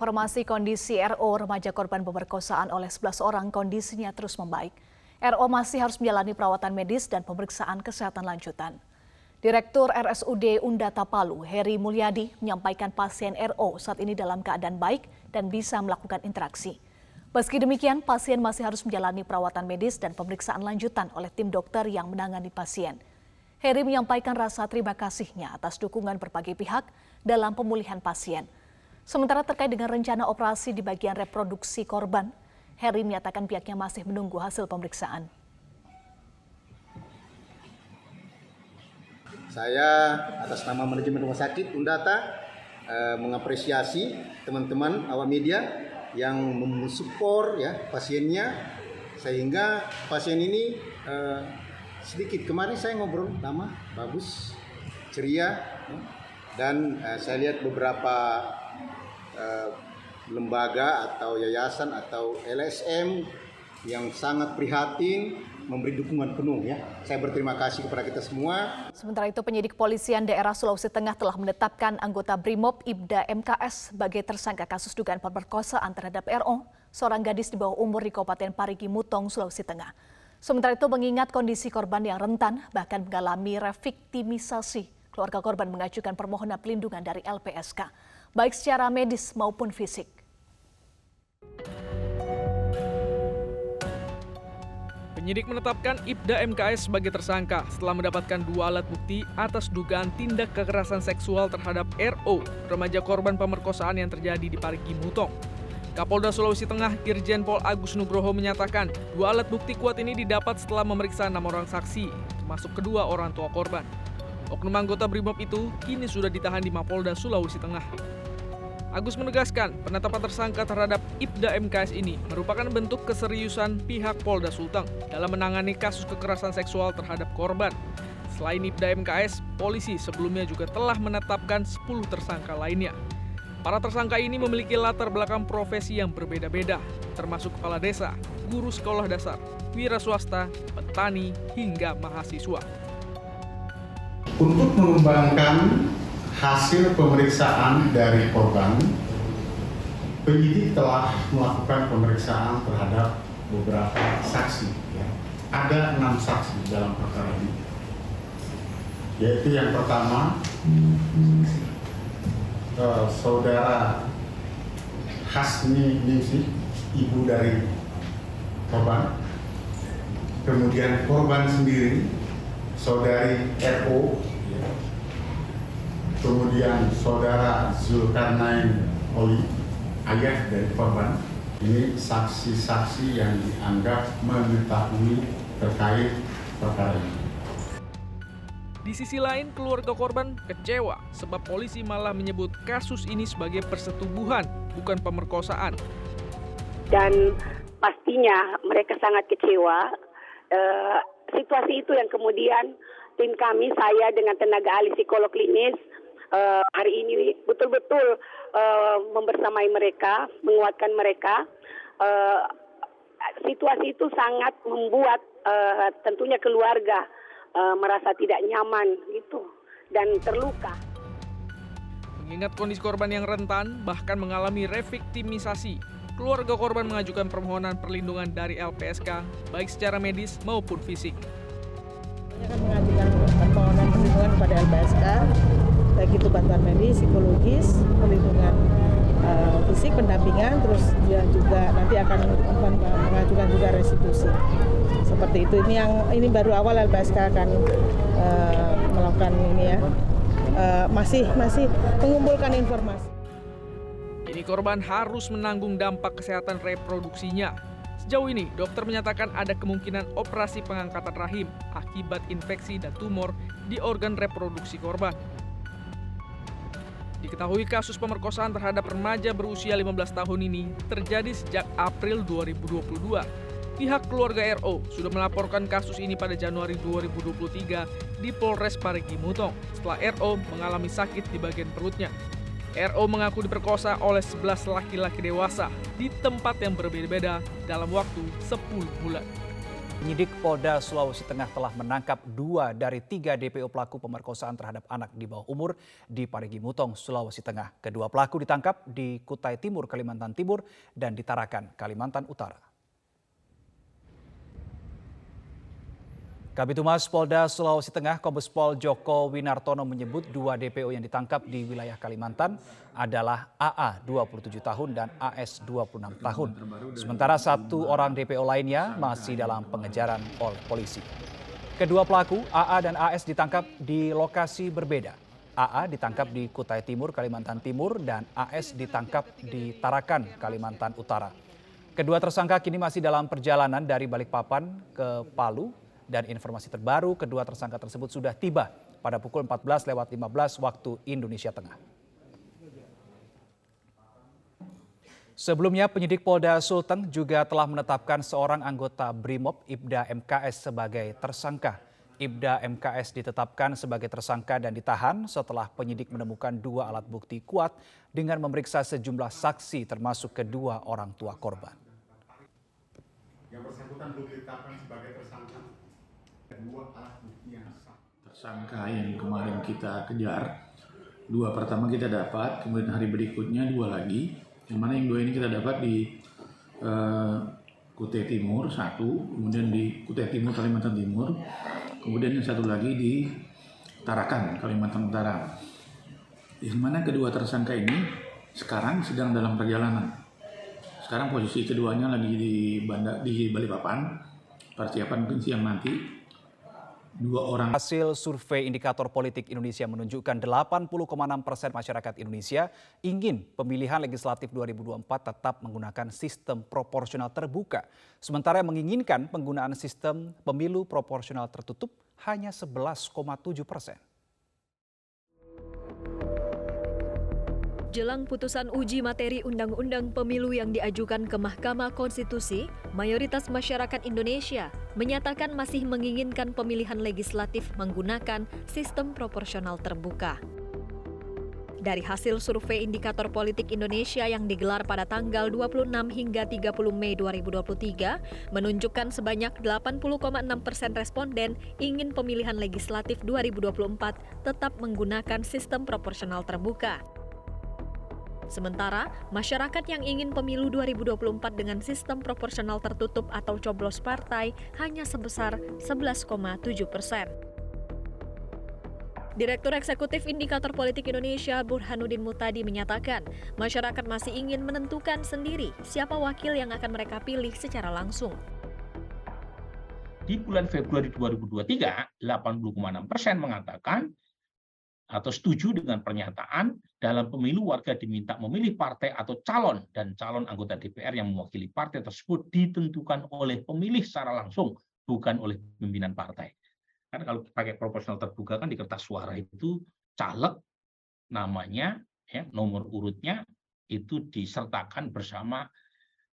informasi kondisi RO remaja korban pemerkosaan oleh 11 orang kondisinya terus membaik. RO masih harus menjalani perawatan medis dan pemeriksaan kesehatan lanjutan. Direktur RSUD Undata Palu, Heri Mulyadi, menyampaikan pasien RO saat ini dalam keadaan baik dan bisa melakukan interaksi. Meski demikian, pasien masih harus menjalani perawatan medis dan pemeriksaan lanjutan oleh tim dokter yang menangani pasien. Heri menyampaikan rasa terima kasihnya atas dukungan berbagai pihak dalam pemulihan pasien. Sementara terkait dengan rencana operasi di bagian reproduksi korban, Heri menyatakan pihaknya masih menunggu hasil pemeriksaan. Saya atas nama manajemen rumah sakit Undata eh, mengapresiasi teman-teman awak media yang mensupport ya pasiennya sehingga pasien ini eh, sedikit kemarin saya ngobrol lama bagus ceria ya. dan eh, saya lihat beberapa Eh, lembaga atau yayasan atau LSM yang sangat prihatin memberi dukungan penuh ya. Saya berterima kasih kepada kita semua. Sementara itu penyidik polisian daerah Sulawesi Tengah telah menetapkan anggota BRIMOB Ibda MKS sebagai tersangka kasus dugaan pemerkosaan terhadap RO, seorang gadis di bawah umur di Kabupaten Parigi Mutong, Sulawesi Tengah. Sementara itu mengingat kondisi korban yang rentan bahkan mengalami reviktimisasi, keluarga korban mengajukan permohonan pelindungan dari LPSK baik secara medis maupun fisik. Penyidik menetapkan Ibda MKS sebagai tersangka setelah mendapatkan dua alat bukti atas dugaan tindak kekerasan seksual terhadap RO, remaja korban pemerkosaan yang terjadi di Parigi Mutong. Kapolda Sulawesi Tengah Irjen Pol Agus Nugroho menyatakan dua alat bukti kuat ini didapat setelah memeriksa enam orang saksi, termasuk kedua orang tua korban. Oknum anggota BRIMOB itu kini sudah ditahan di Mapolda Sulawesi Tengah. Agus menegaskan penetapan tersangka terhadap Ibda MKS ini merupakan bentuk keseriusan pihak Polda Sulteng dalam menangani kasus kekerasan seksual terhadap korban. Selain Ibda MKS, polisi sebelumnya juga telah menetapkan 10 tersangka lainnya. Para tersangka ini memiliki latar belakang profesi yang berbeda-beda, termasuk kepala desa, guru sekolah dasar, wira swasta, petani, hingga mahasiswa. Untuk mengembangkan hasil pemeriksaan dari korban, penyidik telah melakukan pemeriksaan terhadap beberapa saksi. Ya. Ada enam saksi dalam perkara ini, yaitu yang pertama uh, saudara Hasmi Ningsih, ibu dari korban. Kemudian korban sendiri, saudari RO, kemudian saudara Zulkarnain Oli, ayah dari korban, ini saksi-saksi yang dianggap mengetahui terkait perkara ini. Di sisi lain, keluarga korban kecewa sebab polisi malah menyebut kasus ini sebagai persetubuhan, bukan pemerkosaan. Dan pastinya mereka sangat kecewa. Uh, situasi itu yang kemudian tim kami, saya dengan tenaga ahli psikolog klinis, uh, hari ini betul-betul uh, membersamai mereka, menguatkan mereka. Uh, situasi itu sangat membuat uh, tentunya keluarga uh, merasa tidak nyaman gitu dan terluka. Mengingat kondisi korban yang rentan bahkan mengalami reviktimisasi, keluarga korban mengajukan permohonan perlindungan dari LPSK baik secara medis maupun fisik. Kami akan mengajukan permohonan perlindungan kepada LPSK baik itu bantuan medis, psikologis, perlindungan uh, fisik, pendampingan, terus dia juga nanti akan mengajukan juga restitusi. Seperti itu. Ini yang ini baru awal LPSK akan uh, melakukan ini ya. Uh, masih masih mengumpulkan informasi. Ini korban harus menanggung dampak kesehatan reproduksinya. Sejauh ini, dokter menyatakan ada kemungkinan operasi pengangkatan rahim akibat infeksi dan tumor di organ reproduksi korban. Diketahui kasus pemerkosaan terhadap remaja berusia 15 tahun ini terjadi sejak April 2022. Pihak keluarga RO sudah melaporkan kasus ini pada Januari 2023 di Polres Parigi Mutong setelah RO mengalami sakit di bagian perutnya. RO mengaku diperkosa oleh 11 laki-laki dewasa di tempat yang berbeda-beda dalam waktu 10 bulan. Penyidik Polda Sulawesi Tengah telah menangkap dua dari tiga DPO pelaku pemerkosaan terhadap anak di bawah umur di Parigi Mutong, Sulawesi Tengah. Kedua pelaku ditangkap di Kutai Timur, Kalimantan Timur, dan di Tarakan, Kalimantan Utara. Kabit Humas Polda Sulawesi Tengah Kombes Pol Joko Winartono menyebut dua DPO yang ditangkap di wilayah Kalimantan adalah AA 27 tahun dan AS 26 tahun. Sementara satu orang DPO lainnya masih dalam pengejaran oleh polisi. Kedua pelaku AA dan AS ditangkap di lokasi berbeda. AA ditangkap di Kutai Timur, Kalimantan Timur dan AS ditangkap di Tarakan, Kalimantan Utara. Kedua tersangka kini masih dalam perjalanan dari Balikpapan ke Palu dan informasi terbaru kedua tersangka tersebut sudah tiba pada pukul 14 lewat 15 waktu Indonesia Tengah. Sebelumnya penyidik Polda Sulteng juga telah menetapkan seorang anggota BRIMOB Ibda MKS sebagai tersangka. Ibda MKS ditetapkan sebagai tersangka dan ditahan setelah penyidik menemukan dua alat bukti kuat dengan memeriksa sejumlah saksi termasuk kedua orang tua korban. Yang bersangkutan ditetapkan sebagai tersangka dua alat bukti yang. Tersangka yang kemarin kita kejar, dua pertama kita dapat, kemudian hari berikutnya dua lagi. Yang mana yang dua ini kita dapat di uh, Kutai Timur satu, kemudian di Kutai Timur Kalimantan Timur, kemudian yang satu lagi di Tarakan Kalimantan Utara. Yang mana kedua tersangka ini sekarang sedang dalam perjalanan. Sekarang posisi keduanya lagi di bandar di Balikpapan, persiapan siang nanti dua orang. Hasil survei indikator politik Indonesia menunjukkan 80,6 persen masyarakat Indonesia ingin pemilihan legislatif 2024 tetap menggunakan sistem proporsional terbuka. Sementara yang menginginkan penggunaan sistem pemilu proporsional tertutup hanya 11,7 persen. Jelang putusan uji materi Undang-Undang Pemilu yang diajukan ke Mahkamah Konstitusi, mayoritas masyarakat Indonesia menyatakan masih menginginkan pemilihan legislatif menggunakan sistem proporsional terbuka. Dari hasil survei indikator politik Indonesia yang digelar pada tanggal 26 hingga 30 Mei 2023 menunjukkan sebanyak 80,6 persen responden ingin pemilihan legislatif 2024 tetap menggunakan sistem proporsional terbuka. Sementara, masyarakat yang ingin pemilu 2024 dengan sistem proporsional tertutup atau coblos partai hanya sebesar 11,7 persen. Direktur Eksekutif Indikator Politik Indonesia Burhanuddin Mutadi menyatakan, masyarakat masih ingin menentukan sendiri siapa wakil yang akan mereka pilih secara langsung. Di bulan Februari 2023, 80,6 persen mengatakan atau setuju dengan pernyataan dalam pemilu warga diminta memilih partai atau calon dan calon anggota DPR yang mewakili partai tersebut ditentukan oleh pemilih secara langsung bukan oleh pimpinan partai. Karena kalau pakai proporsional terbuka kan di kertas suara itu caleg namanya ya nomor urutnya itu disertakan bersama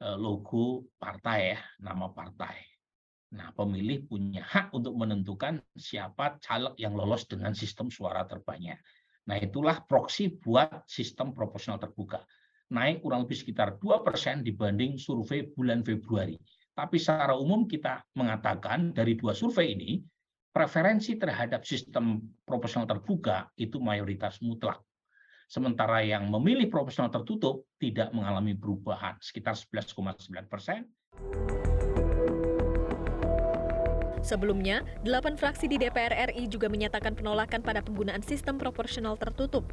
eh, logo partai ya, nama partai. Nah, pemilih punya hak untuk menentukan siapa caleg yang lolos dengan sistem suara terbanyak. Nah, itulah proksi buat sistem proporsional terbuka. Naik kurang lebih sekitar 2% dibanding survei bulan Februari. Tapi secara umum kita mengatakan dari dua survei ini, preferensi terhadap sistem proporsional terbuka itu mayoritas mutlak. Sementara yang memilih proporsional tertutup tidak mengalami perubahan, sekitar 11,9 persen. Sebelumnya, delapan fraksi di DPR RI juga menyatakan penolakan pada penggunaan sistem proporsional tertutup.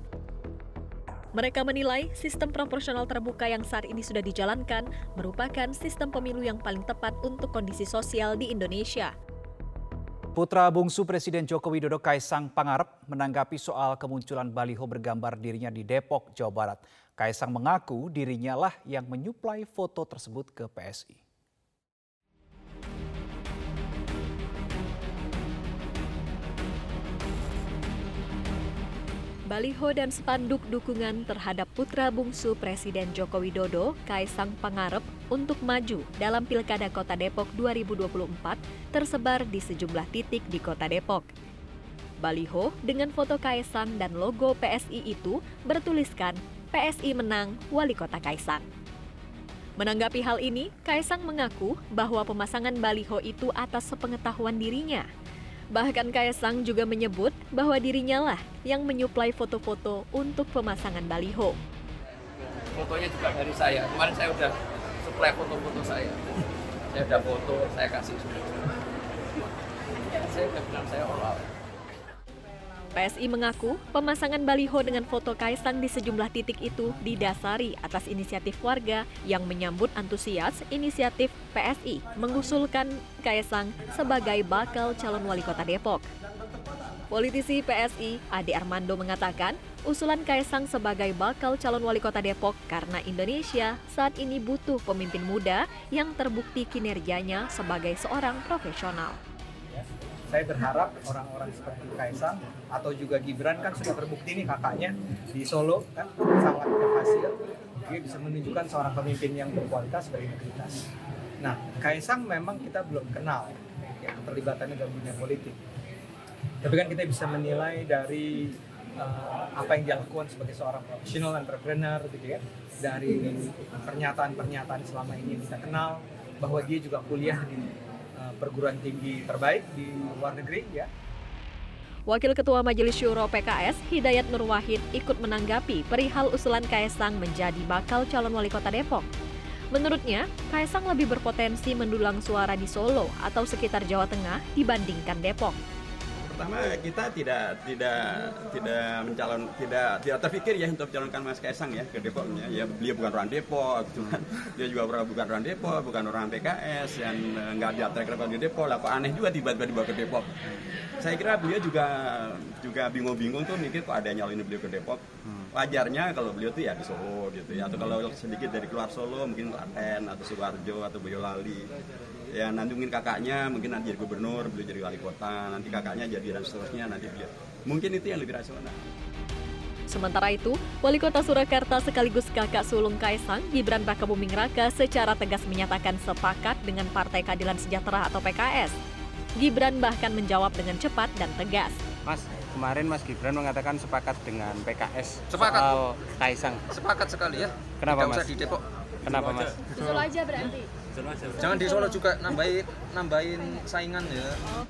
Mereka menilai sistem proporsional terbuka yang saat ini sudah dijalankan merupakan sistem pemilu yang paling tepat untuk kondisi sosial di Indonesia. Putra bungsu Presiden Joko Widodo Kaisang Pangarep menanggapi soal kemunculan baliho bergambar dirinya di Depok, Jawa Barat. Kaisang mengaku dirinya lah yang menyuplai foto tersebut ke PSI. Baliho dan spanduk dukungan terhadap putra bungsu Presiden Joko Widodo, Kaisang Pangarep, untuk maju dalam Pilkada Kota Depok 2024 tersebar di sejumlah titik di Kota Depok. Baliho dengan foto Kaisang dan logo PSI itu bertuliskan PSI menang Wali Kota Kaisang. Menanggapi hal ini, Kaisang mengaku bahwa pemasangan baliho itu atas sepengetahuan dirinya. Bahkan Kaisang juga menyebut bahwa dirinya lah yang menyuplai foto-foto untuk pemasangan baliho. Fotonya juga dari saya. Kemarin saya udah suplai foto-foto saya. Saya udah foto, saya kasih sudah. Saya udah bilang saya all out. PSI mengaku pemasangan baliho dengan foto Kaisang di sejumlah titik itu didasari atas inisiatif warga yang menyambut antusias inisiatif PSI mengusulkan Kaisang sebagai bakal calon wali kota Depok. Politisi PSI Ade Armando mengatakan usulan Kaisang sebagai bakal calon wali kota Depok karena Indonesia saat ini butuh pemimpin muda yang terbukti kinerjanya sebagai seorang profesional saya berharap orang-orang seperti Kaisang atau juga Gibran kan sudah terbukti nih kakaknya di Solo kan sangat berhasil dia bisa menunjukkan seorang pemimpin yang berkualitas berintegritas. Nah, Kaisang memang kita belum kenal ya keterlibatannya dalam dunia politik. Tapi kan kita bisa menilai dari uh, apa yang dia lakukan sebagai seorang profesional entrepreneur gitu ya. Dari pernyataan-pernyataan selama ini yang kita kenal bahwa dia juga kuliah di perguruan tinggi terbaik di luar negeri ya. Wakil Ketua Majelis Syuro PKS Hidayat Nur Wahid ikut menanggapi perihal usulan Kaisang menjadi bakal calon wali kota Depok. Menurutnya, Kaisang lebih berpotensi mendulang suara di Solo atau sekitar Jawa Tengah dibandingkan Depok pertama kita tidak tidak tidak mencalon tidak tidak terpikir ya untuk mencalonkan Mas Kaisang ya ke Depoknya. Ya beliau bukan orang Depok kan dia juga bukan orang Depok bukan orang PKS yang eh, nggak ada track record di Depok. Lah kok aneh juga tiba-tiba dibawa ke Depok? Saya kira beliau juga juga bingung-bingung tuh mikir kok ada nyalon ini beliau ke Depok wajarnya kalau beliau tuh ya di Solo gitu ya. Atau kalau sedikit dari keluar Solo mungkin Klaten atau Sukoharjo atau Boyolali. Ya nanti mungkin kakaknya mungkin nanti jadi gubernur beliau jadi wali kota. Nanti kakaknya jadi dan seterusnya nanti beliau mungkin itu yang lebih rasional. Sementara itu, Wali Kota Surakarta sekaligus kakak sulung Kaisang, Gibran Raka Buming Raka secara tegas menyatakan sepakat dengan Partai Keadilan Sejahtera atau PKS. Gibran bahkan menjawab dengan cepat dan tegas. Mas, kemarin Mas Gibran mengatakan sepakat dengan PKS sepakat. soal Kaisang. Sepakat sekali ya. Kenapa Tidak Mas? usah di Depok. Kenapa Mas? Solo aja berarti. Jangan di Solo juga nambahin nambahin saingan ya. Oh,